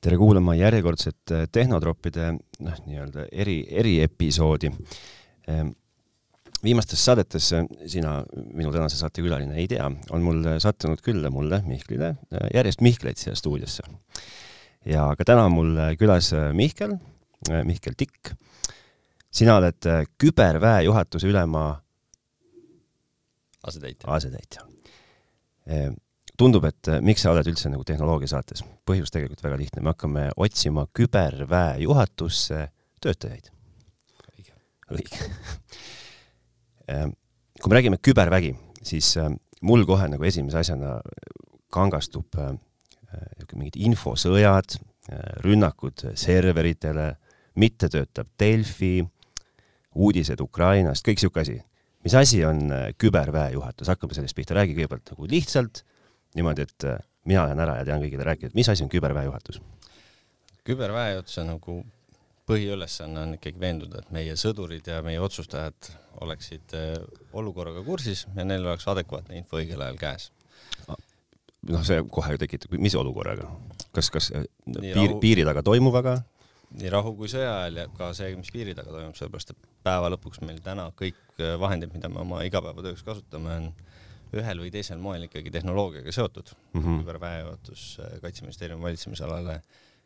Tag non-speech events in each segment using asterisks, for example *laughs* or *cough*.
tere kuulama järjekordset äh, Tehnotroppide noh, nii-öelda eri, eriepisoodi. Ähm, viimastes saadetes, äh, sina, minu tänase saate külaline, ei tea, on mul sattunud külla mulle, Mihklile, äh, järjest Mihkleid siia stuudiosse. ja ka täna on mul külas Mihkel, Mihkel Tikk. sina oled küberväe juhatuse ülema asetäitja. asetäitja tundub, et äh, miks sa oled üldse nagu tehnoloogiasaates? põhjus tegelikult väga lihtne, me hakkame otsima küberväe juhatusse töötajaid. õige. õige *laughs* ähm, kui me räägime kübervägi, siis ähm, mul kohe nagu esimese asjana kangastub äh, äh, mingid infosõjad, rünnakud serveritele, mittetöötav Delfi, uudised Ukrainast, kõik sihuke asi. mis asi on küberväe juhatus, hakkame sellest pihta, räägi kõigepealt nagu lihtsalt niimoodi, et äh, mina lähen ära ja tean kõigile rääkida, et mis asi on küberväejuhatus? küberväejuhatuse nagu põhiülesanne on ikkagi veenduda, et meie sõdurid ja meie otsustajad oleksid äh, olukorraga kursis ja neil oleks adekvaatne info õigel ajal käes. noh, see kohe ju tekitab, mis olukorraga? kas, kas äh, piir, piiri taga toimuvaga? nii rahu kui sõja ajal ja ka see, mis piiri taga toimub, sellepärast et päeva lõpuks meil täna kõik vahendid, mida me oma igapäevatööks kasutame, on ühel või teisel moel ikkagi tehnoloogiaga seotud mm -hmm.. küberväejuhatus äh, Kaitseministeeriumi valitsemisalale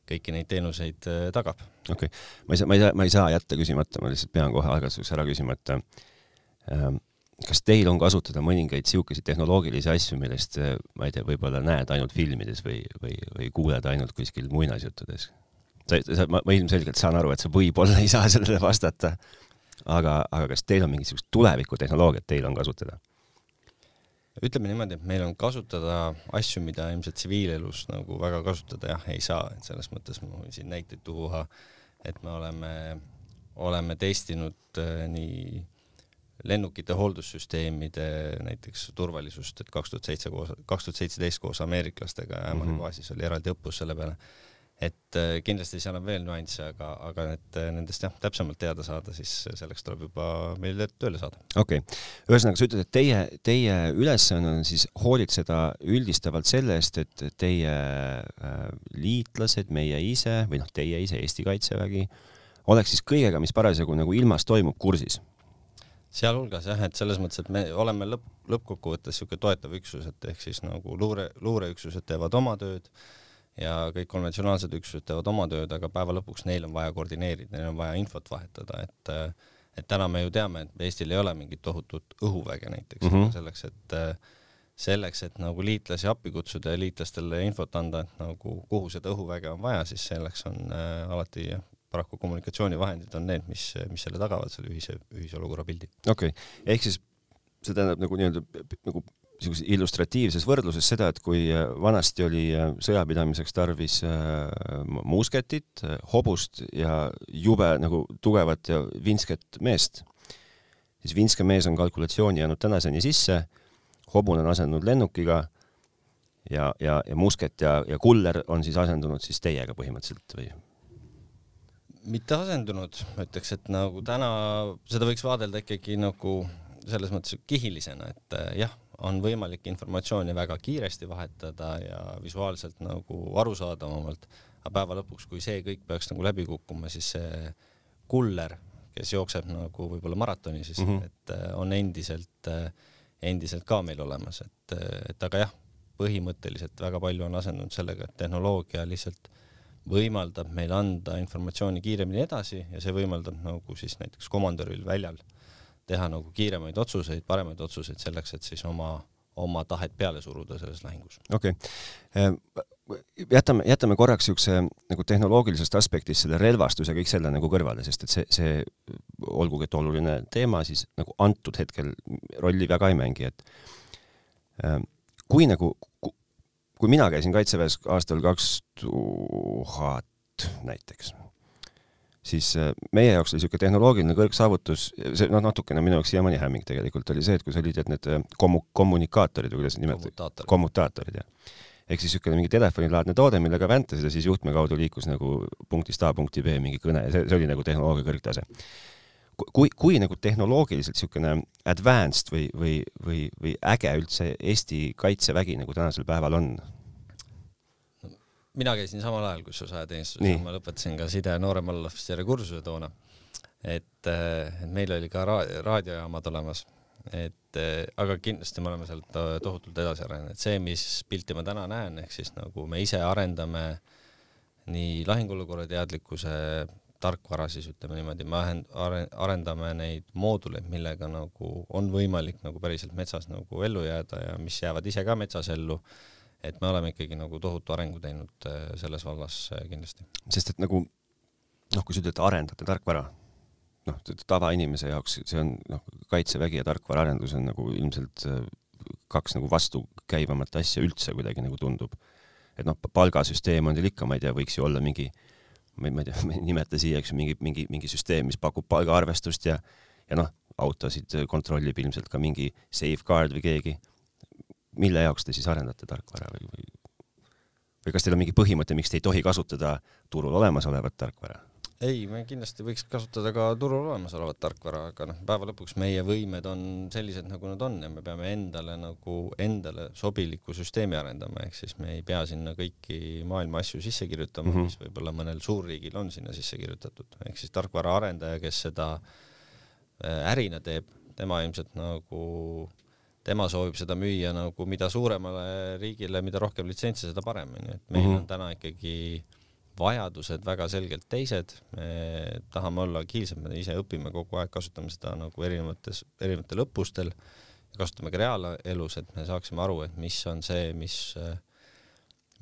kõiki neid teenuseid äh, tagab. okei okay., ma ei saa, ma ei saa, ma ei saa jätta küsimata, ma lihtsalt pean kohe algatuseks ära küsima, et ähm, kas teil on kasutada mõningaid niisuguseid tehnoloogilisi asju, millest äh, ma ei tea, võib-olla näed ainult filmides või, või, või kuuled ainult kuskil muinasjuttudes? sa, sa, ma, ma ilmselgelt saan aru, et sa võib-olla ei saa *laughs* sellele vastata, aga, aga kas teil on mingisugust tulevikutehnoloogiat teil on kasutada? Ütleme niimoodi, et meil on kasutada asju, mida ilmselt tsiviilelus nagu väga kasutada jah ei saa, et selles mõttes ma võin siin näiteid tuua, et me oleme, oleme testinud äh, nii lennukite hooldussüsteemide näiteks turvalisust, et kaks tuhat seitse koos, kaks tuhat seitseteist koos ameeriklastega Ämari mm -hmm. baasis oli eraldi õppus selle peale et äh, kindlasti seal on veel nüansse, aga, aga et äh, nendest jah, täpsemalt teada saada, siis selleks tuleb juba meil tööle saada. okei okay., ühesõnaga sa ütled, et teie, teie ülesanne on siis hoolitseda üldistavalt selle eest, et teie äh, liitlased, meie ise või noh, teie ise, Eesti Kaitsevägi, oleks siis kõigega, mis parasjagu nagu ilmas toimub, kursis sealhulgas jah, et selles mõttes, et me oleme lõpp, lõppkokkuvõttes niisugune toetav üksus, et ehk siis nagu luure, luureüksused teevad oma tööd ja kõik konventsionaalsed üksused teevad oma tööd, aga päeva lõpuks neil on vaja koordineerida, neil on vaja infot vahetada, et et täna me ju teame, et Eestil ei ole mingit tohutut õhuväge näiteks mm, -hmm. selleks, et selleks, et nagu liitlasi appi kutsuda ja liitlastele infot anda, et nagu kuhu seda õhuväge on vaja, siis selleks on äh, alati jah, paraku kommunikatsioonivahendid on need, mis, mis selle tagavad, selle ühise, ühise olukorra pildi. okei okay., ehk siis see tähendab nagu nii-öelda nagu niisuguses illustratiivses võrdluses seda, et kui äh, vanasti oli äh, sõjapidamiseks tarvis äh, musketit, hobust ja jube nagu tugevat ja vinsket meest, siis vinske mees on kalkulatsiooni jäänud tänaseni sisse, hobune on asendunud lennukiga ja, ja, ja musket ja, ja kuller on siis asendunud siis teiega põhimõtteliselt või? mitte asendunud, ma ütleks, et nagu täna seda võiks vaadelda ikkagi nagu selles mõttes kihilisena, et jah on võimalik informatsiooni väga kiiresti vahetada ja visuaalselt nagu arusaadavamalt, aga päeva lõpuks, kui see kõik peaks nagu läbi kukkuma, siis see kuller, kes jookseb nagu võib-olla maratoni siis mm, -hmm. et äh, on endiselt, äh, endiselt ka meil olemas, et, et aga jah, põhimõtteliselt väga palju on asendunud sellega, et tehnoloogia lihtsalt võimaldab meil anda informatsiooni kiiremini edasi ja see võimaldab nagu siis näiteks komandöril väljal teha nagu kiiremaid otsuseid, paremaid otsuseid selleks, et siis oma, oma tahet peale suruda selles lahingus. okei okay., jätame, jätame korraks niisuguse nagu tehnoloogilisest aspektist selle relvastuse kõik selle nagu kõrvale, sest et see, see olgugi et oluline teema, siis nagu antud hetkel rolli väga ei mängi, et kui nagu, kui mina käisin Kaitseväes aastal kaks tuhat näiteks siis äh, meie jaoks oli niisugune tehnoloogiline kõrgsaavutus, see noh, natukene minu jaoks siiamaani hämming tegelikult oli see, et kui sa olid, et need äh, kommu-, kommunikaatorid või kuidas neid nimetati, kommutaatorid, jah. ehk siis niisugune mingi telefonilaadne toode, millega väntasid ja siis juhtme kaudu liikus nagu punktist A punkti B mingi kõne ja see, see oli nagu tehnoloogia kõrgtase. kui, kui nagu tehnoloogiliselt niisugune advanced või, või, või, või äge üldse Eesti Kaitsevägi nagu tänasel päeval on? Mina käisin samal ajal, kus sa ajateenistuses, ma lõpetasin ka side nooremalohvitseri kursuse toona. et, et meil oli ka ra raadiojaamad olemas, et aga kindlasti me oleme sealt tohutult edasi arenenud, see, mis pilti ma täna näen, ehk siis nagu me ise arendame nii lahinguolukorra teadlikkuse tarkvara siis ütleme niimoodi, me arendame neid mooduleid, millega nagu on võimalik nagu päriselt metsas nagu ellu jääda ja mis jäävad ise ka metsas ellu. Et me oleme ikkagi nagu tohutu arengu teinud äh, selles vallas äh, kindlasti. sest et nagu noh, kui sa ütled, arendate tarkvara, noh, tavainimese jaoks see on noh, kaitsevägi ja tarkvaraarendus on nagu ilmselt äh, kaks nagu vastukäivamat asja üldse kuidagi nagu tundub. et noh, palgasüsteem on teil ikka, ma ei tea, võiks ju olla mingi ma ei, ma ei tea, *laughs* ma ei nimeta siia, eks ju, mingi, mingi, mingi süsteem, mis pakub palgaarvestust ja, ja noh, autosid kontrollib ilmselt ka mingi safeguard või keegi. Mille jaoks te siis arendate tarkvara või, või, või kas teil on mingi põhimõte, miks te ei tohi kasutada turul olemasolevat tarkvara? ei, me kindlasti võiks kasutada ka turul olemasolevat tarkvara, aga noh, päeva lõpuks meie võimed on sellised, nagu nad on ja me peame endale nagu endale sobiliku süsteemi arendama, ehk siis me ei pea sinna kõiki maailma asju sisse kirjutama mm, -hmm. mis võib-olla mõnel suurriigil on sinna sisse kirjutatud, ehk siis tarkvaraarendaja, kes seda äh, ärina teeb, tema ilmselt nagu tema soovib seda müüa nagu mida suuremale riigile, mida rohkem litsentse, seda parem, onju, et meil mm -hmm. on täna ikkagi äh, vajadused väga selgelt teised, me tahame olla agiilsed, me ise õpime kogu aeg, kasutame seda nagu erinevates, erinevatel õppustel, kasutame ka reaalelus, et me saaksime aru, et mis on see, mis,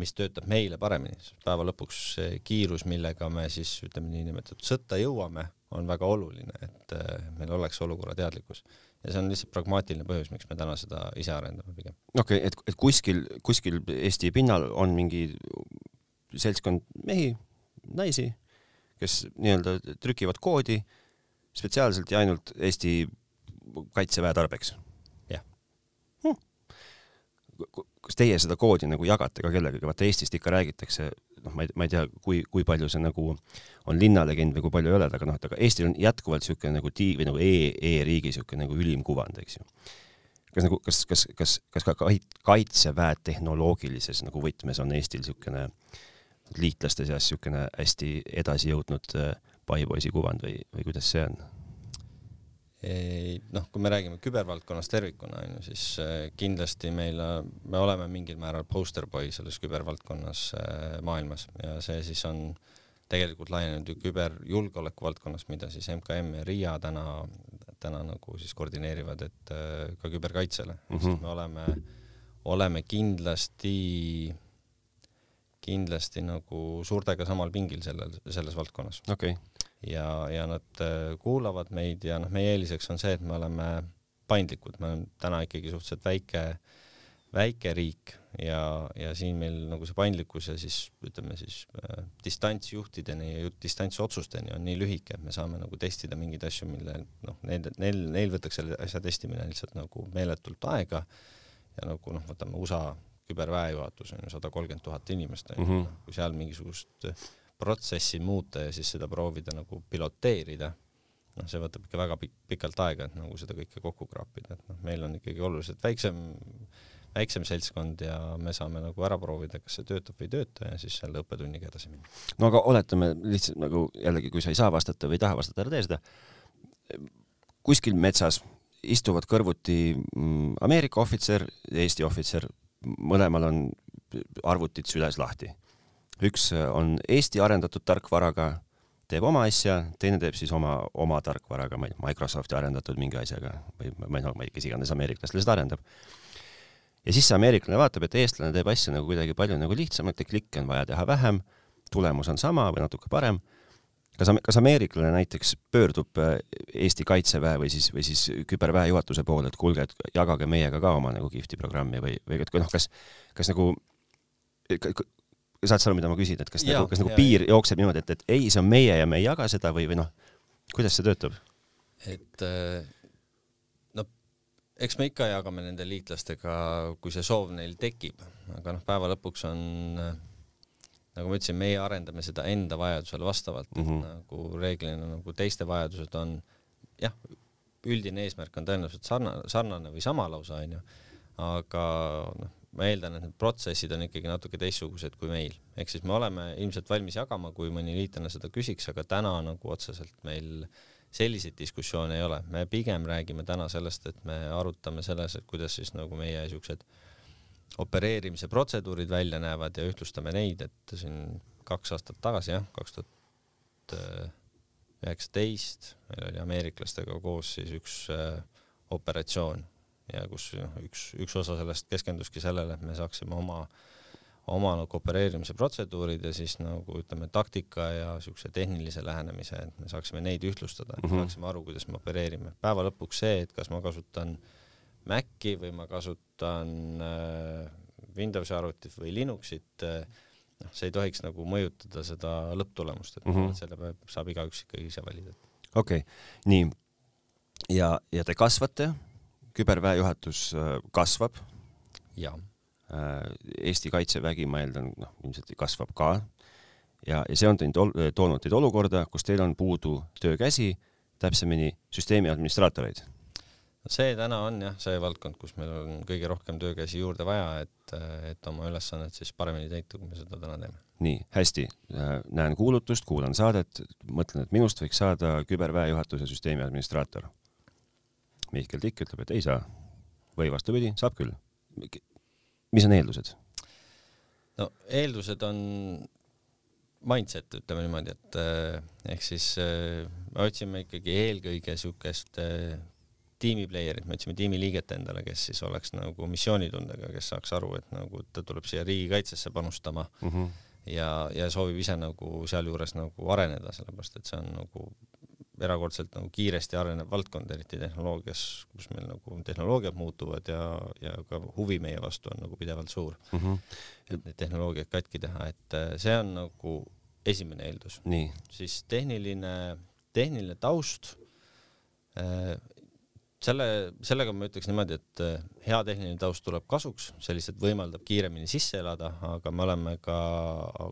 mis töötab meile paremini, sest päeva lõpuks see kiirus, millega me siis ütleme niinimetatud sõtta jõuame, on väga oluline, et meil oleks olukorra teadlikkus ja see on lihtsalt pragmaatiline põhjus, miks me täna seda ise arendame pigem. okei okay,, et, et kuskil, kuskil Eesti pinnal on mingi seltskond mehi, naisi, kes nii-öelda trükivad koodi spetsiaalselt ja ainult Eesti kaitseväe tarbeks. jah hm.. kas teie seda koodi nagu jagate ka kellegagi, vaata Eestist ikka räägitakse, noh, ma ei, ma ei tea, kui, kui palju see nagu on linnalegend või kui palju ei ole, aga noh, et aga Eestil on jätkuvalt niisugune nagu tii- või nagu e, e-riigi niisugune nagu ülim kuvand, eks ju kas nagu, kas, kas, kas, kas ka kaitseväe tehnoloogilises nagu võtmes on Eestil niisugune liitlaste seas niisugune hästi edasi jõudnud äh, paipoisi kuvand või, või kuidas see on? Noh, kui me räägime kübervaldkonnast tervikuna, on ju, siis äh, kindlasti meil, me oleme mingil määral poster boy selles kübervaldkonnas äh, maailmas ja see siis on tegelikult laienenud ju küberjulgeoleku valdkonnas, mida siis MKM ja RIA täna, täna nagu siis koordineerivad, et ka küberkaitsele. Mm, -hmm. me oleme, oleme kindlasti kindlasti nagu suurtega samal pingil sellel, selles valdkonnas. Okay.. Ja, ja nad äh, kuulavad meid ja noh, meie eeliseks on see, et me oleme paindlikud, me oleme täna ikkagi suhteliselt väike, väike riik ja, ja siin meil nagu see paindlikkus ja siis ütleme siis äh, distantsjuhtideni ja distantsotsusteni on nii lühike, et me saame nagu testida mingeid asju, mille noh, neil, neil, neil võtaks selle asja testimine lihtsalt nagu meeletult aega. Ja nagu noh, võtame USA küberväejuhatus on ju sada kolmkümmend tuhat inimest on ju. -hmm., kui seal mingisugust protsessi muuta ja siis seda proovida nagu piloteerida, noh, see võtab ikka väga pik pikalt aega, et nagu seda kõike kokku kraapida, et noh, meil on ikkagi oluliselt väiksem, väiksem seltskond ja me saame nagu ära proovida, kas see töötab või ei tööta ja siis selle õppetunniga edasi minna. no aga oletame lihtsalt nagu jällegi, kui sa ei saa vastata või ei taha vastata, ära tee seda. kuskil metsas istuvad kõrvuti mm, Ameerika ohvitser, Eesti ohvitser, mõlemal on arvutid süles lahti. Üks on Eesti arendatud tarkvaraga, teeb oma asja, teine teeb siis oma, oma tarkvaraga, ma ei tea, Microsofti arendatud mingi asjaga või ma ei tea, ma ei kes iganes ameeriklastele seda arendab. ja siis see ameeriklane vaatab, et eestlane teeb asja nagu kuidagi palju nagu lihtsamalt ja klikke on vaja teha vähem, tulemus on sama või natuke parem kas, kas ameeriklane näiteks pöördub äh, Eesti Kaitseväe või siis, või siis küberväe juhatuse poole, et kuulge, et jagage meiega ka oma nagu kihvti programmi või, või et noh, kas, kas nagu saad sa aru, mida ma küsin, et kas ja, nagu, kas nagu ja, piir ja. jookseb niimoodi, et, et ei, see on meie ja me ei jaga seda või, või noh, kuidas see töötab? et äh, no eks me ikka jagame nende liitlastega, kui see soov neil tekib, aga noh, päeva lõpuks on äh, nagu ma ütlesin, meie arendame seda enda vajadusele vastavalt mm, -hmm. nagu reeglina nagu teiste vajadused on jah, üldine eesmärk on tõenäoliselt sarnane, sarnane või sama lausa onju, aga noh, ma eeldan, et need protsessid on ikkagi natuke teistsugused kui meil, ehk siis me oleme ilmselt valmis jagama, kui mõni liitlane seda küsiks, aga täna nagu otseselt meil selliseid diskussioone ei ole, me pigem räägime täna sellest, et me arutame selles, et kuidas siis nagu meie siuksed opereerimise protseduurid välja näevad ja ühtlustame neid, et siin kaks aastat tagasi jah, kaks tuhat üheksateist meil oli ameeriklastega koos siis üks äh, operatsioon ja kus noh, üks, üks osa sellest keskenduski sellele, et me saaksime oma, oma nagu opereerimise protseduurid ja siis nagu ütleme, taktika ja siukse tehnilise lähenemise, et me saaksime neid ühtlustada, mm -hmm. saaksime aru, kuidas me opereerime. päeva lõpuks see, et kas ma kasutan Maci või ma kasutan äh, Windowsi arvutit või Linuxit äh,, noh, see ei tohiks nagu mõjutada seda lõpptulemust, et mm -hmm. selle peab, saab igaüks ikkagi ise valida. okei okay., nii. ja, ja te kasvate küberväejuhatus äh, kasvab. jaa. Äh, Eesti Kaitsevägi, ma eeldan, noh, ilmselt kasvab ka. ja, ja see on teinud, toonud teid olukorda, kus teil on puudu töökäsi, täpsemini süsteemi administraatoreid see täna on jah, see valdkond, kus meil on kõige rohkem töökäsi juurde vaja, et, et oma ülesannet siis paremini täita, kui me seda täna teeme. nii, hästi, äh, näen kuulutust, kuulan saadet, mõtlen, et minust võiks saada küberväejuhatuse süsteemi administraator Mihkel Tikk ütleb, et ei saa. või vastupidi, saab küll. mis on eeldused? no eeldused on mindset, ütleme niimoodi, et eh, ehk siis eh, me otsime ikkagi eelkõige siukest eh, tiimiplayer'it, me otsime tiimiliiget endale, kes siis oleks nagu missioonitundega, kes saaks aru, et nagu ta tuleb siia riigikaitsesse panustama mm -hmm. ja, ja soovib ise nagu sealjuures nagu areneda, sellepärast et see on nagu erakordselt nagu kiiresti arenev valdkond, eriti tehnoloogias, kus meil nagu tehnoloogiad muutuvad ja, ja ka huvi meie vastu on nagu pidevalt suur mm. -hmm. et neid tehnoloogiaid katki teha, et äh, see on nagu esimene eeldus. siis tehniline, tehniline taust äh, selle, sellega ma ütleks niimoodi, et äh, hea tehniline taust tuleb kasuks, see lihtsalt võimaldab kiiremini sisse elada, aga me oleme ka,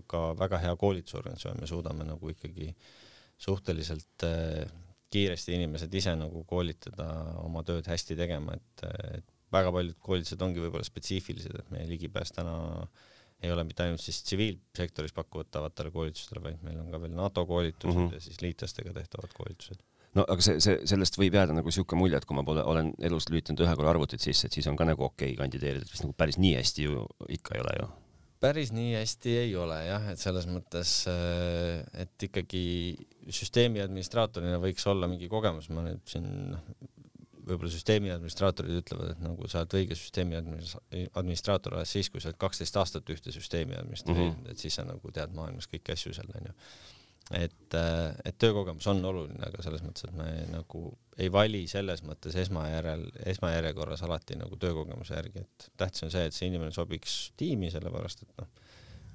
ka väga hea koolitusorganisatsioon, me suudame nagu ikkagi äh, suhteliselt äh, kiiresti inimesed ise nagu koolitada oma tööd hästi tegema, et, et väga paljud koolitused ongi võib-olla spetsiifilised, et meie ligipääs täna ei ole mitte ainult siis tsiviilsektoris pakutavatele koolitustele, vaid meil on ka veel NATO koolitused mm -hmm. ja siis liitlastega tehtavad koolitused no aga see, see, sellest võib jääda nagu niisugune mulje, et kui ma pole, olen elus lülitanud ühe korra arvutit sisse, et siis on ka nagu okei okay kandideerida, vist nagu päris nii hästi ju ikka ei ole ju päris nii hästi ei ole jah, et selles mõttes, äh, et ikkagi süsteemi administraatorina võiks olla mingi kogemus, ma nüüd siin noh, võib-olla süsteemi administraatorid ütlevad, et nagu sa oled õige süsteemi administraator alles siis, kui sa oled kaksteist aastat ühte süsteemi administreerinud mm, -hmm. et siis sa nagu tead maailmas kõiki asju seal onju et, äh, et töökogemus on oluline, aga selles mõttes, et me nagu ei vali selles mõttes esmajärel, esmajärjekorras alati nagu töökogemuse järgi, et tähtis on see, et see inimene sobiks tiimi, sellepärast et noh,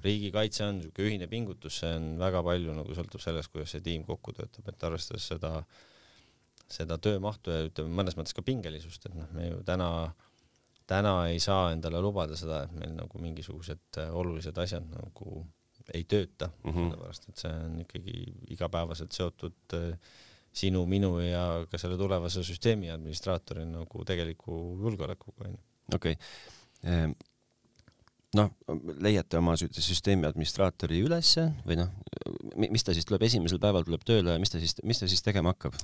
riigikaitse on niisugune ühine pingutus, see on väga palju nagu sõltub sellest, kuidas see tiim kokku töötab, et arvestades seda, seda töömahtu ja ütleme mõnes mõttes ka pingelisust, et noh, me ju täna täna ei saa endale lubada seda, et meil nagu mingisugused olulised asjad nagu ei tööta mm, -hmm. sellepärast et see on ikkagi igapäevaselt seotud äh, sinu, minu ja ka selle tulevase süsteemi administraatori nagu tegeliku julgeolekuga onju. okei okay. Ehm,. noh, leiate oma süsteemi administraatori ülesse või noh, mis ta siis tuleb, esimesel päeval tuleb tööle ja mis ta siis, mis ta siis tegema hakkab?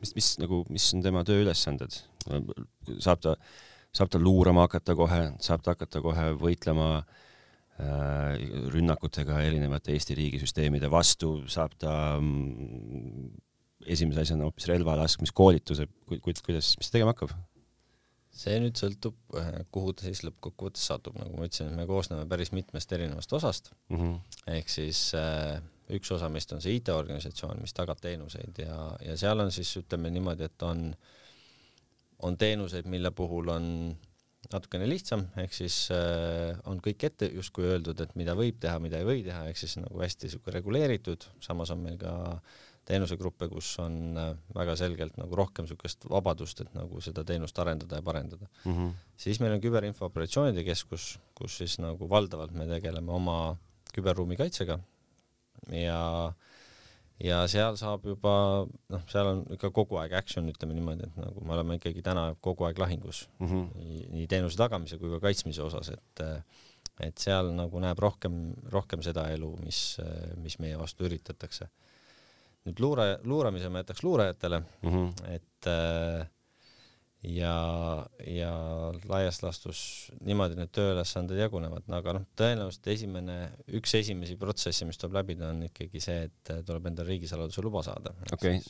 mis, mis nagu, mis on tema tööülesanded? saab ta, saab ta luurama hakata kohe, saab ta hakata kohe võitlema äh, Äh, rünnakutega erinevate Eesti riigisüsteemide vastu, saab ta mm, esimese asjana hoopis relva laskmiskoolituse, kuidas, mis ta tegema hakkab? see nüüd sõltub, äh, kuhu ta siis lõppkokkuvõttes satub, nagu ma ütlesin, me koosneme päris mitmest erinevast osast mm. -hmm. ehk siis äh, üks osa meist on see IT-organisatsioon, mis tagab teenuseid ja, ja seal on siis ütleme niimoodi, et on, on teenuseid, mille puhul on natukene lihtsam, ehk siis äh, on kõik ette justkui öeldud, et mida võib teha, mida ei või teha, ehk siis nagu hästi sihuke reguleeritud, samas on meil ka teenusegruppe, kus on äh, väga selgelt nagu rohkem niisugust vabadust, et nagu seda teenust arendada ja parendada mm. -hmm. siis meil on küberinfo operatsioonide keskus, kus siis nagu valdavalt me tegeleme oma küberruumi kaitsega ja ja seal saab juba noh, seal on ikka kogu aeg action, ütleme niimoodi, et nagu me oleme ikkagi täna kogu aeg lahingus mm -hmm. nii, nii teenuse tagamise kui ka kaitsmise osas, et et seal nagu näeb rohkem, rohkem seda elu, mis, mis meie vastu üritatakse. nüüd luure, luuramise ma jätaks luurajatele mm, -hmm. et äh, ja, ja laias laastus niimoodi need tööülesanded jagunevad, no aga noh, tõenäoliselt esimene, üks esimesi protsesse, mis tuleb läbida, on ikkagi see, et tuleb endale riigisaladuse luba saada okay..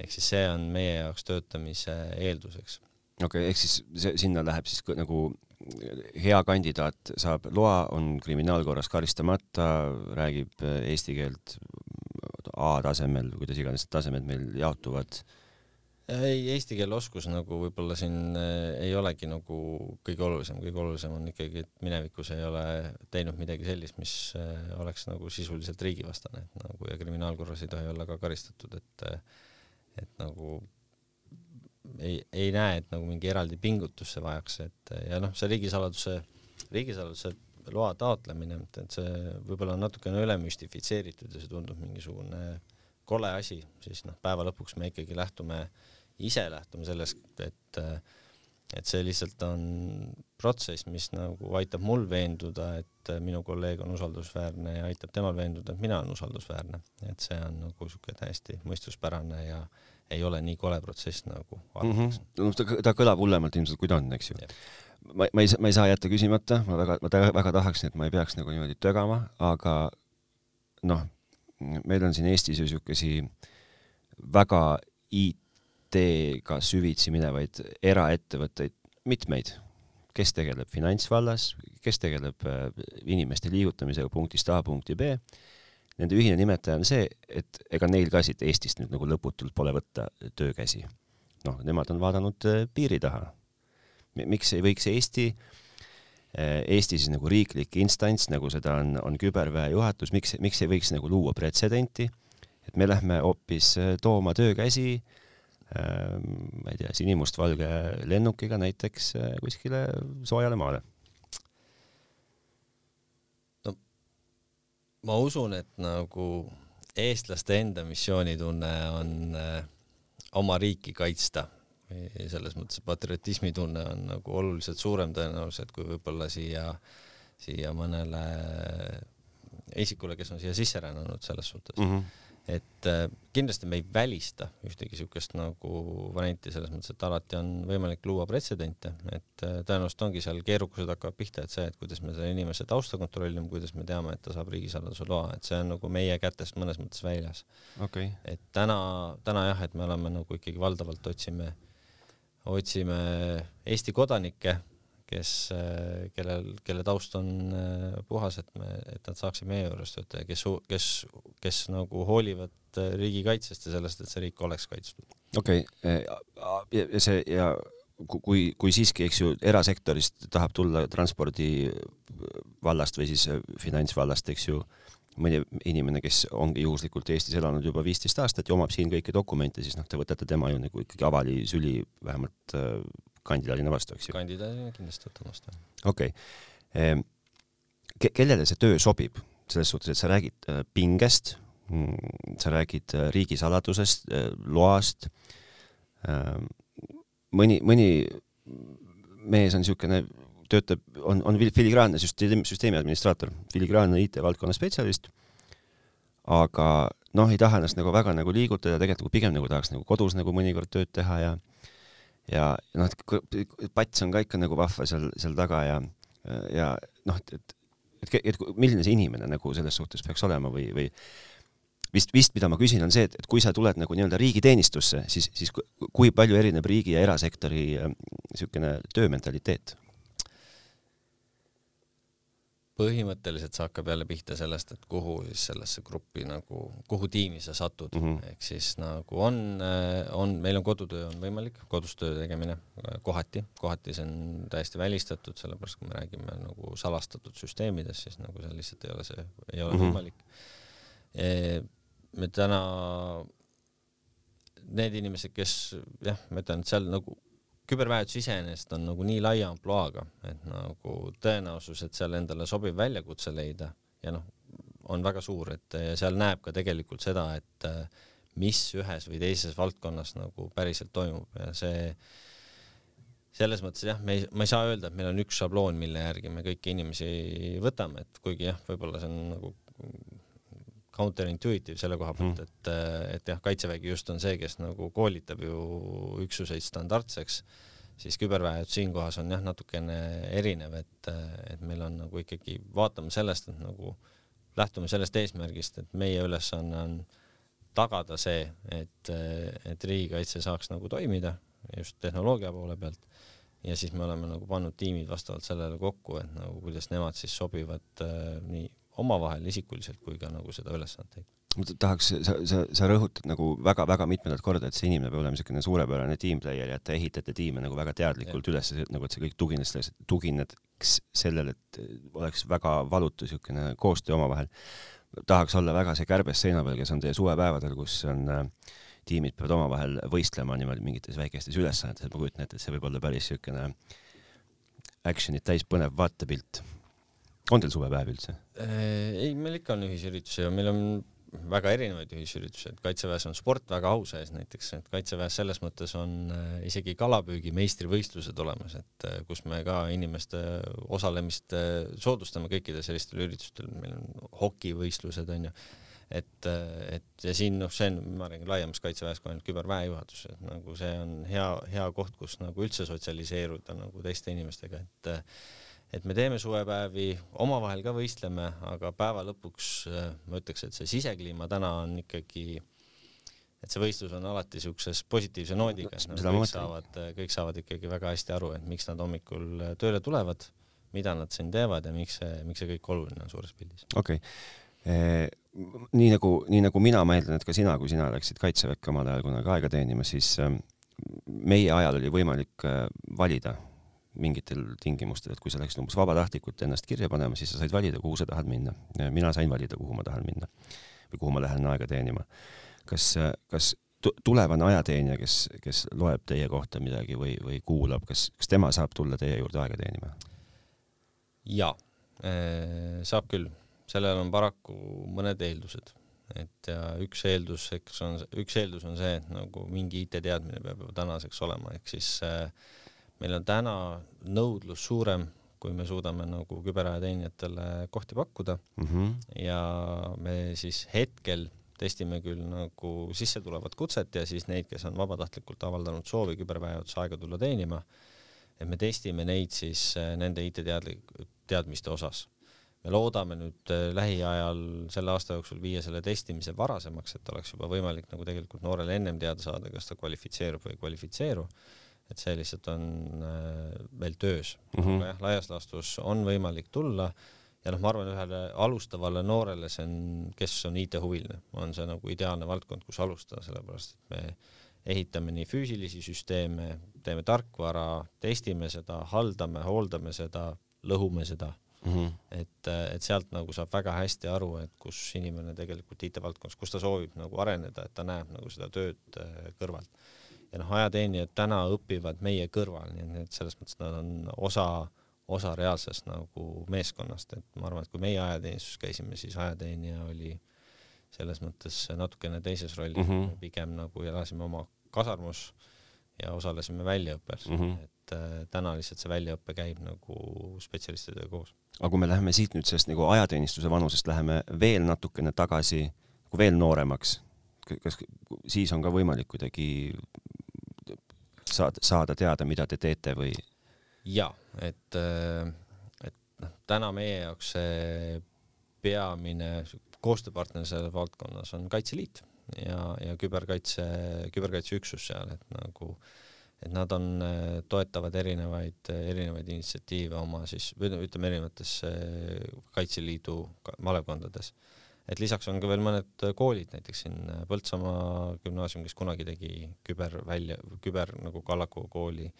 ehk siis see on meie jaoks töötamise eelduseks. okei okay,, ehk siis see, sinna läheb siis nagu hea kandidaat saab loa, on kriminaalkorras karistamata, räägib eesti keelt A tasemel, kuidas iganes tasemed meil jaotuvad ei, eesti keele oskus nagu võib-olla siin äh, ei olegi nagu kõige olulisem, kõige olulisem on ikkagi, et minevikus ei ole teinud midagi sellist, mis äh, oleks nagu sisuliselt riigivastane, et nagu ja kriminaalkorras ei tohi olla ka karistatud, et äh, et nagu ei, ei näe, et nagu mingi eraldi pingutus see vajaks, et ja noh, see riigisaladuse, riigisaladuse loa taotlemine, et see võib-olla on natukene üle müstifitseeritud ja see tundub mingisugune kole asi, siis noh, päeva lõpuks me ikkagi lähtume äh, ise lähtume sellest, et et see lihtsalt on protsess, mis nagu aitab mul veenduda, et minu kolleeg on usaldusväärne ja aitab temal veenduda, et mina olen usaldusväärne, et see on nagu siuke täiesti mõistuspärane ja ei ole nii kole protsess nagu arvatakse mm. -hmm. no ta, ta kõlab hullemalt ilmselt, kui ta on, eks ju. ma, ma ei, ma ei saa jätta küsimata, ma väga, ma väga, väga tahaksin, et ma ei peaks nagu niimoodi tögama, aga noh, meil on siin Eestis ju siukesi väga IT IT-ga süvitsi minevaid eraettevõtteid mitmeid, kes tegeleb finantsvallas, kes tegeleb äh, inimeste liigutamisega punktist A punkti B. Nende ühine nimetaja on see, et ega neil ka siit Eestist nüüd nagu lõputult pole võtta töökäsi. noh, nemad on vaadanud äh, piiri taha. miks ei võiks Eesti äh, Eesti siis nagu riiklik instants, nagu seda on, on küberväe juhatus, miks, miks ei võiks nagu luua pretsedenti, et me lähme hoopis tooma töökäsi äh, ma ei tea, sinimustvalge lennukiga näiteks äh, kuskile soojale maale? no ma usun, et nagu eestlaste enda missioonitunne on äh, oma riiki kaitsta. selles mõttes patriotismitunne on nagu oluliselt suurem tõenäoliselt kui võib-olla siia, siia mõnele isikule, kes on siia sisse rännanud selles suhtes mm. -hmm et äh, kindlasti me ei välista ühtegi siukest nagu varianti selles mõttes, et alati on võimalik luua pretsedente, et äh, tõenäoliselt ongi seal keerukused hakkavad pihta, et see, et kuidas me selle inimese tausta kontrollime, kuidas me teame, et ta saab riigisaladuse loa, et see on nagu meie kätest mõnes mõttes väljas. Okay.. et täna, täna jah, et me oleme nagu ikkagi valdavalt otsime, otsime Eesti kodanikke kes, äh, kellel, kelle taust on äh, puhas, et me, et nad saaksid meie juures töötada, kes, kes, kes nagu hoolivad äh, riigikaitsest ja sellest, et see riik oleks kaitstud. okei okay., ja see ja kui, kui siiski, eks ju, erasektorist tahab tulla transpordi vallast või siis finantsvallast, eks ju, mõni inimene, kes ongi juhuslikult Eestis elanud juba viisteist aastat ja omab siin kõiki dokumente, siis noh, te võtate tema ju nagu ikkagi avali süli vähemalt kandidaadina vastu, eks ju? kandidaadina kindlasti võtan vastu. okei okay. Ehm, Ke. kellele see töö sobib, selles suhtes, et sa räägid äh, pingest, mm, sa räägid äh, riigisaladusest, äh, loast, ehm, mõni, mõni mees on niisugune, töötab, on, on filigraanne süsteemi, süsteemi administraator, filigraanne IT-valdkonna spetsialist, aga noh, ei taha ennast nagu väga nagu liigutada, tegelikult nagu pigem nagu tahaks nagu kodus nagu mõnikord tööd teha ja ja noh, et pats on ka ikka nagu vahva seal, seal taga ja, ja noh, et, et, et, et milline see inimene nagu selles suhtes peaks olema või, või vist, vist mida ma küsin, on see, et, et kui sa tuled nagu nii-öelda riigiteenistusse, siis, siis kui palju erineb riigi ja erasektori niisugune töömentaliteet? Põhimõtteliselt see hakkab jälle pihta sellest, et kuhu siis sellesse gruppi nagu, kuhu tiimi sa satud mm -hmm. ehk siis nagu on, on, meil on kodutöö on võimalik, kodus töö tegemine kohati, kohati see on täiesti välistatud, sellepärast kui me räägime nagu salastatud süsteemidest, siis nagu see lihtsalt ei ole see, ei ole mm -hmm. võimalik e,. me täna, need inimesed, kes jah, ma ütlen, et seal nagu küberväetus iseenesest on nagu nii laia ampluaaga, et nagu tõenäosus, et seal endale sobiv väljakutse leida ja noh, on väga suur, et seal näeb ka tegelikult seda, et mis ühes või teises valdkonnas nagu päriselt toimub ja see selles mõttes jah, me ei, ma ei saa öelda, et meil on üks šabloon, mille järgi me kõiki inimesi võtame, et kuigi jah, võib-olla see on nagu counterintuitive selle koha pealt, mhm. et, et jah, kaitsevägi just on see, kes nagu koolitab ju üksuseid standardseks, siis küberväejuht siinkohas on jah, natukene erinev, et, et meil on nagu ikkagi, vaatame sellest, et nagu lähtume sellest eesmärgist, et meie ülesanne on tagada see, et, et riigikaitse saaks nagu toimida just tehnoloogia poole pealt ja siis me oleme nagu pannud tiimid vastavalt sellele kokku, et nagu kuidas nemad siis sobivad äh, nii omavahel isikuliselt kui ka nagu seda ülesannet täitma ma tahaks, sa, sa, sa rõhutad nagu väga-väga mitmendat korda, et see inimene peab olema niisugune suurepärane tiimplayer ja et te ehitate tiime nagu väga teadlikult üles, nagu et see kõik tugines, tugineks sellele, et oleks väga valutu niisugune koostöö omavahel. tahaks olla väga see kärbes seina peal, kes on teie suvepäevadel, kus on äh, tiimid peavad omavahel võistlema niimoodi mingites väikestes ülesannetes, et ma kujutan ette, et see võib olla päris niisugune action'it täis põnev vaatepilt. On teil suvepäev üldse? Äh, ei, meil ikka on ühisüritusi ja meil on väga erinevaid ühisüritusi, et kaitseväes on sport väga au sees näiteks, et kaitseväes selles mõttes on äh, isegi kalapüügi meistrivõistlused olemas, et äh, kus me ka inimeste osalemist soodustame kõikidel sellistel üritustel, meil on hokivõistlused onju et, et ja siin noh, see on, ma räägin laiemas kaitseväes kui ainult küberväejuhatus, et nagu see on hea, hea koht, kus nagu üldse sotsialiseeruda nagu teiste inimestega, et et me teeme suvepäevi, omavahel ka võistleme, aga päeva lõpuks ma ütleks, et see sisekliima täna on ikkagi et see võistlus on alati siukses positiivse noodiga, et nagu kõik saavad, kõik saavad ikkagi väga hästi aru, et miks nad hommikul tööle tulevad, mida nad siin teevad ja miks see, miks see kõik oluline on suures pildis. okei. Okay Eh, nii nagu, nii nagu mina, ma eeldan, et ka sina, kui sina läksid Kaitseväkke omal ajal kunagi aega teenima, siis ähm, meie ajal oli võimalik äh, valida mingitel tingimustel, et kui sa läksid umbes vabatahtlikult ennast kirja panema, siis sa said valida, kuhu sa tahad minna. mina sain valida, kuhu ma tahan minna või kuhu ma lähen aega teenima. kas, kas tulevane ajateenija, kes, kes loeb teie kohta midagi või, või kuulab, kas, kas tema saab tulla teie juurde aega teenima? jaa, saab küll sellel on paraku mõned eeldused, et ja üks eeldus, eks on, üks eeldus on see, et nagu mingi IT-teadmine peab juba tänaseks olema, ehk siis äh, meil on täna nõudlus suurem, kui me suudame nagu küberajateenijatele kohti pakkuda mm -hmm. ja me siis hetkel testime küll nagu sissetulevat kutset ja siis neid, kes on vabatahtlikult avaldanud soovi küberväejuhatuse aega tulla teenima, et me testime neid siis äh, nende IT-teadlik-, teadmiste osas me loodame nüüd äh, lähiajal selle aasta jooksul viia selle testimise varasemaks, et oleks juba võimalik nagu tegelikult noorel ennem teada saada, kas ta kvalifitseerub või ei kvalifitseeru. Et see lihtsalt on äh, veel töös mm, -hmm. aga jah, laias laastus on võimalik tulla ja noh, ma arvan, ühele alustavale noorele see on, kes on IT-huviline, on see nagu ideaalne valdkond, kus alustada, sellepärast et me ehitame nii füüsilisi süsteeme, teeme tarkvara, testime seda, haldame, hooldame seda, lõhume seda mm. -hmm. et, et sealt nagu saab väga hästi aru, et kus inimene tegelikult IT-valdkonnas, kus ta soovib nagu areneda, et ta näeb nagu seda tööd äh, kõrvalt. Ja noh, ajateenijad täna õpivad meie kõrval, nii et selles mõttes nad on osa, osa reaalsest nagu meeskonnast, et ma arvan, et kui meie ajateenistuses käisime, siis ajateenija oli selles mõttes natukene teises rollis mm, -hmm. pigem nagu elasime oma kasarmus ja osalesime väljaõppel mm, -hmm. et äh, täna lihtsalt see väljaõpe käib nagu spetsialistidega koos aga kui me läheme siit nüüd sellest nagu ajateenistuse vanusest läheme veel natukene tagasi, nagu veel nooremaks, kas siis on ka võimalik kuidagi saada, saada teada, mida te teete või? ja, et, et noh, täna meie jaoks see peamine koostööpartner selles valdkonnas on Kaitseliit ja, ja küberkaitse, küberkaitseüksus seal, et nagu äh, et nad on, äh, toetavad erinevaid, erinevaid initsiatiive oma siis, või ütleme, erinevates äh, Kaitseliidu malevkondades. Et lisaks on ka veel mõned koolid, näiteks siin äh, Põltsamaa gümnaasium, kes kunagi tegi küber välja, küber nagu Kallaku kooli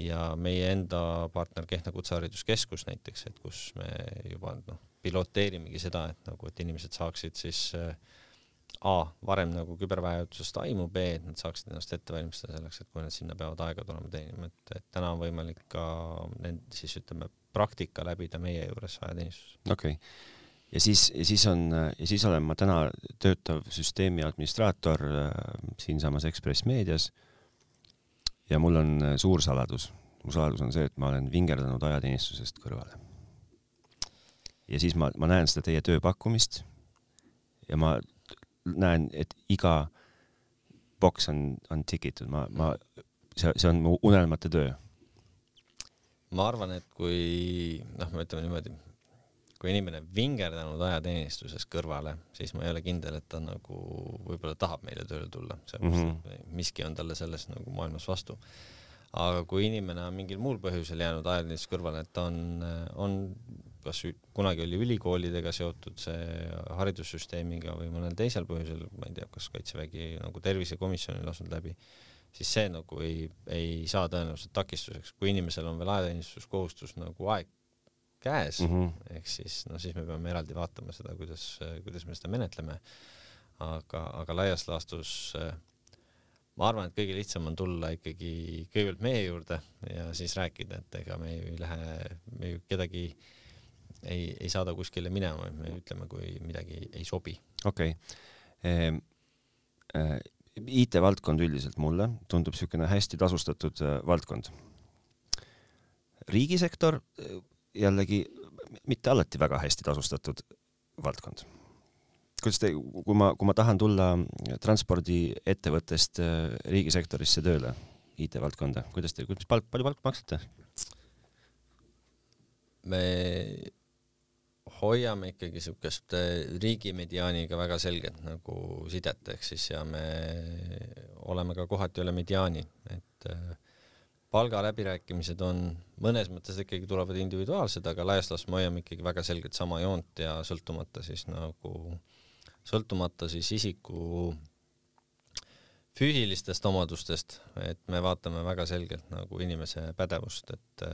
ja meie enda partner Kehtna Kutsehariduskeskus näiteks, et kus me juba noh, piloteerimegi seda, et nagu, et inimesed saaksid siis äh, A varem nagu küberväejutusest aimu, B et nad saaksid ennast ette valmistada selleks, et kui nad sinna peavad aega tulema teenima, et, et täna on võimalik ka nend-, siis ütleme, praktika läbida meie juures ajateenistuses. okei okay., ja siis, ja siis on, ja siis olen ma täna töötav süsteemi administraator äh, siinsamas Ekspress Meedias. ja mul on äh, suur saladus, mu saladus on see, et ma olen vingerdanud ajateenistusest kõrvale. ja siis ma, ma näen seda teie tööpakkumist ja ma näen, et iga boks on, on tikitud, ma, ma, see, see on mu unelmate töö. ma arvan, et kui noh, me ütleme niimoodi kui inimene vingerdanud ajateenistuses kõrvale, siis ma ei ole kindel, et ta nagu võib-olla tahab meile tööle tulla, sellepärast mm -hmm. miski on talle selles nagu maailmas vastu. aga kui inimene on mingil muul põhjusel jäänud ajateenistus kõrvale, et ta on, on kas kunagi oli ülikoolidega seotud see haridussüsteemiga või mõnel teisel põhjusel, ma ei tea, kas Kaitsevägi nagu tervisekomisjoni lasknud läbi, siis see nagu ei, ei saa tõenäoliselt takistuseks, kui inimesel on veel ajateenistuskohustus nagu aeg käes mm, -hmm. ehk siis noh, siis me peame eraldi vaatama seda, kuidas, kuidas me seda menetleme. aga, aga laias laastus ma arvan, et kõige lihtsam on tulla ikkagi kõigepealt meie juurde ja siis rääkida, et ega me ju ei lähe, me ju kedagi ei, ei saada kuskile minema, me ütleme, kui midagi ei sobi. okei okay. ehm,. Äh, IT-valdkond üldiselt mulle tundub niisugune hästi tasustatud äh, valdkond. riigisektor jällegi mitte alati väga hästi tasustatud valdkond. kuidas te, kui ma, kui ma tahan tulla transpordiettevõttest äh, riigisektorisse tööle, IT-valdkonda, kuidas te, kuidas palk, palju palka maksate? me hoiame ikkagi niisugust äh, riigi mediaaniga väga selget nagu sidet, ehk siis ja me oleme ka kohati üle mediaani, et äh, palgaläbirääkimised on mõnes mõttes ikkagi tulevad individuaalsed, aga laias laastus me hoiame ikkagi väga selgelt sama joont ja sõltumata siis nagu, sõltumata siis isiku füüsilistest omadustest, et me vaatame väga selgelt nagu inimese pädevust, et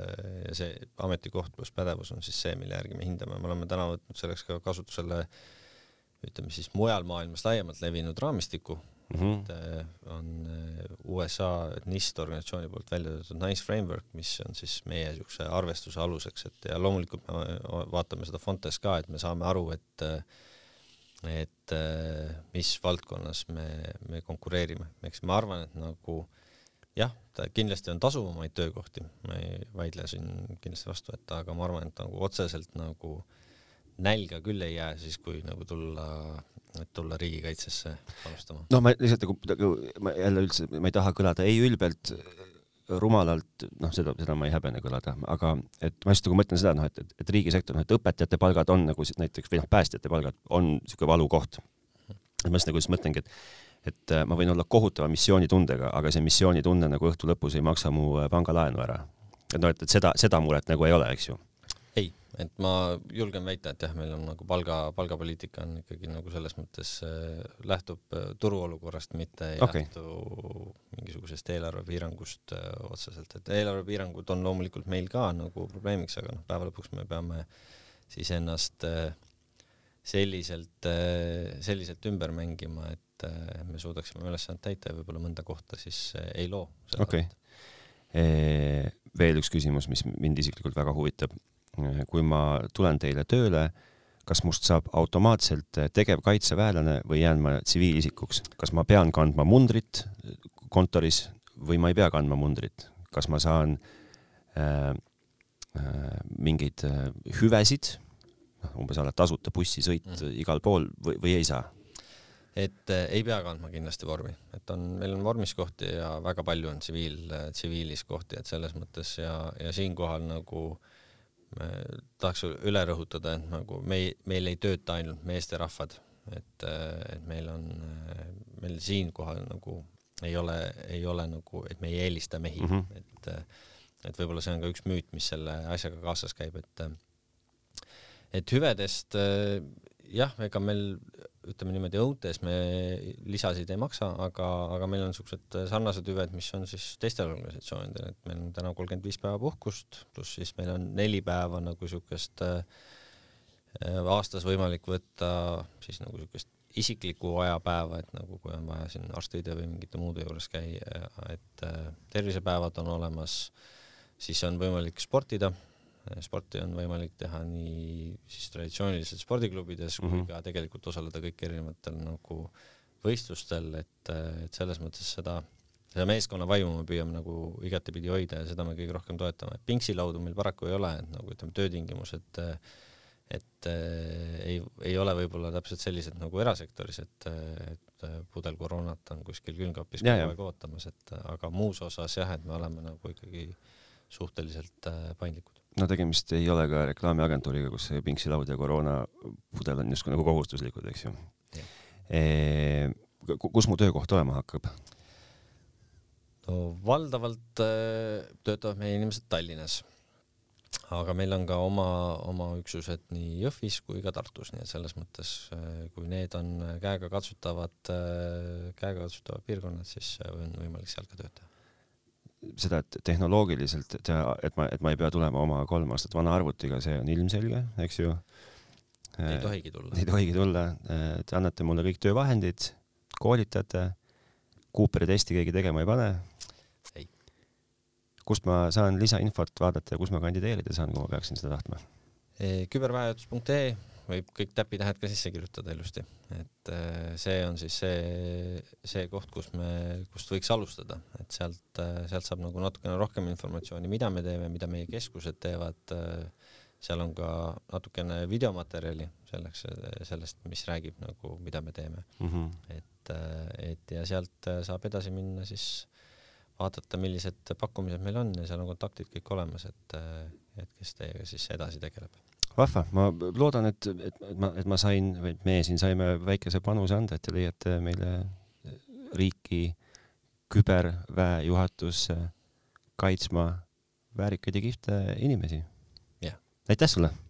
ja see ametikoht pluss pädevus on siis see, mille järgi me hindame, me oleme täna võtnud selleks ka kasutusele ütleme siis mujal maailmas laiemalt levinud raamistiku, mm. -hmm. et äh, on äh, USA NIST organisatsiooni poolt välja töötatud NICE framework, mis on siis meie niisuguse arvestuse aluseks, et ja loomulikult me vaatame seda Fontes ka, et me saame aru, et et mis valdkonnas me, me konkureerime, eks ma arvan, et nagu jah, ta kindlasti on tasuvamaid töökohti, ma ei vaidle siin kindlasti vastu, et aga ma arvan, et nagu otseselt nagu nälga küll ei jää siis, kui nagu tulla tulla riigikaitsesse panustama? noh, ma lihtsalt nagu, nagu ma jälle üldse, ma ei taha kõlada ei ülbelt, rumalalt, noh, seda, seda ma ei häbene kõlada, aga et ma just nagu mõtlen seda, noh, et, et, et riigisektor, noh, et õpetajate palgad on nagu näiteks või noh, päästjate palgad on niisugune valukoht. et ma just nagu just mõtlengi, et et äh, ma võin olla kohutava missioonitundega, aga see missioonitunne nagu õhtu lõpus ei maksa mu äh, pangalaenu ära. et noh, et, et seda, seda muret nagu ei ole, eks ju et ma julgen väita, et jah, meil on nagu palga, palgapoliitika on ikkagi nagu selles mõttes äh, lähtub äh, turuolukorrast, mitte ei okay. lähtu mingisugusest eelarvepiirangust äh, otseselt, et eelarvepiirangud on loomulikult meil ka nagu probleemiks, aga noh, päeva lõpuks me peame siis ennast äh, selliselt äh,, selliselt ümber mängima, et äh, me suudaksime ülesannet täita ja võib-olla mõnda kohta siis äh, ei loo. okei okay. veel üks küsimus, mis mind isiklikult väga huvitab kui ma tulen teile tööle, kas must saab automaatselt tegevkaitseväelane või jään ma tsiviilisikuks, kas ma pean kandma mundrit kontoris või ma ei pea kandma mundrit, kas ma saan äh, äh, mingeid äh, hüvesid, noh umbes alla tasuta bussisõit mm. igal pool või, või ei saa? et äh, ei pea kandma kindlasti vormi, et on, meil on vormis kohti ja väga palju on tsiviil, tsiviilis kohti, et selles mõttes ja, ja siinkohal nagu äh, tahaks üle rõhutada, et nagu me ei, meil ei tööta ainult meesterahvad, et, et meil on, meil siinkohal nagu ei ole, ei ole nagu, et me ei eelista mehi mm, -hmm. et, et võib-olla see on ka üks müüt, mis selle asjaga kaasas käib, et et hüvedest jah, ega meil ütleme niimoodi, õuntes me lisasid ei maksa, aga, aga meil on niisugused sarnased hüved, mis on siis teistel organisatsioonidel, et meil on täna kolmkümmend viis päeva puhkust, pluss siis meil on neli päeva nagu niisugust äh, aastas võimalik võtta siis nagu niisugust isiklikku ajapäeva, et nagu kui on vaja siin arstide või mingite muude juures käia, et äh, tervisepäevad on olemas, siis on võimalik sportida sporti on võimalik teha nii siis traditsiooniliselt spordiklubides kui mm -hmm. ka tegelikult osaleda kõik erinevatel nagu võistlustel, et, et selles mõttes seda, seda meeskonna vaimu me püüame nagu igatepidi hoida ja seda me kõige rohkem toetame, et pingsilaudu meil paraku ei ole, et nagu ütleme, töötingimused et äh, ei, ei ole võib-olla täpselt sellised nagu erasektoris, et, et pudel koroonat on kuskil külmkapis kogu aeg ootamas, et aga muus osas jah, et me oleme nagu ikkagi suhteliselt äh, paindlikud no tegemist ei ole ka reklaamiagentuuriga, kus see pingsilaud ja koroonapudel on justkui nagu kohustuslikud, eks ju. E, kus mu töökoht olema hakkab? no valdavalt äh, töötavad meie inimesed Tallinnas, aga meil on ka oma, oma üksused nii Jõhvis kui ka Tartus, nii et selles mõttes, äh, kui need on käegakatsutavad, äh, käegakatsutavad piirkonnad, siis on võimalik seal ka tööd teha seda, et tehnoloogiliselt teha, et ma, et ma ei pea tulema oma kolm aastat vana arvutiga, see on ilmselge, eks ju. ei tohigi tulla. ei tohigi tulla, te annate mulle kõik töövahendid, koolitate, Cooperi testi keegi tegema ei pane. ei. kust ma saan lisainfot vaadata ja kus ma kandideerida saan, kui ma peaksin seda tahtma? küberväejuhatus.ee võib kõik täpitähed ka sisse kirjutada ilusti, et äh, see on siis see, see koht, kus me, kust võiks alustada, et sealt, äh, sealt saab nagu natukene rohkem informatsiooni, mida me teeme, mida meie keskused teevad. Äh, seal on ka natukene videomaterjali selleks, sellest, mis räägib nagu, mida me teeme mm. -hmm. et, et ja sealt saab edasi minna siis vaadata, millised pakkumised meil on ja seal on kontaktid kõik olemas, et, et kes teiega siis edasi tegeleb vahva, ma loodan, et, et, et ma, et ma sain, või et meie siin saime väikese panuse anda, et te leiate meile riiki küberväe juhatusse kaitsma väärikaid ja kihvte inimesi. aitäh sulle!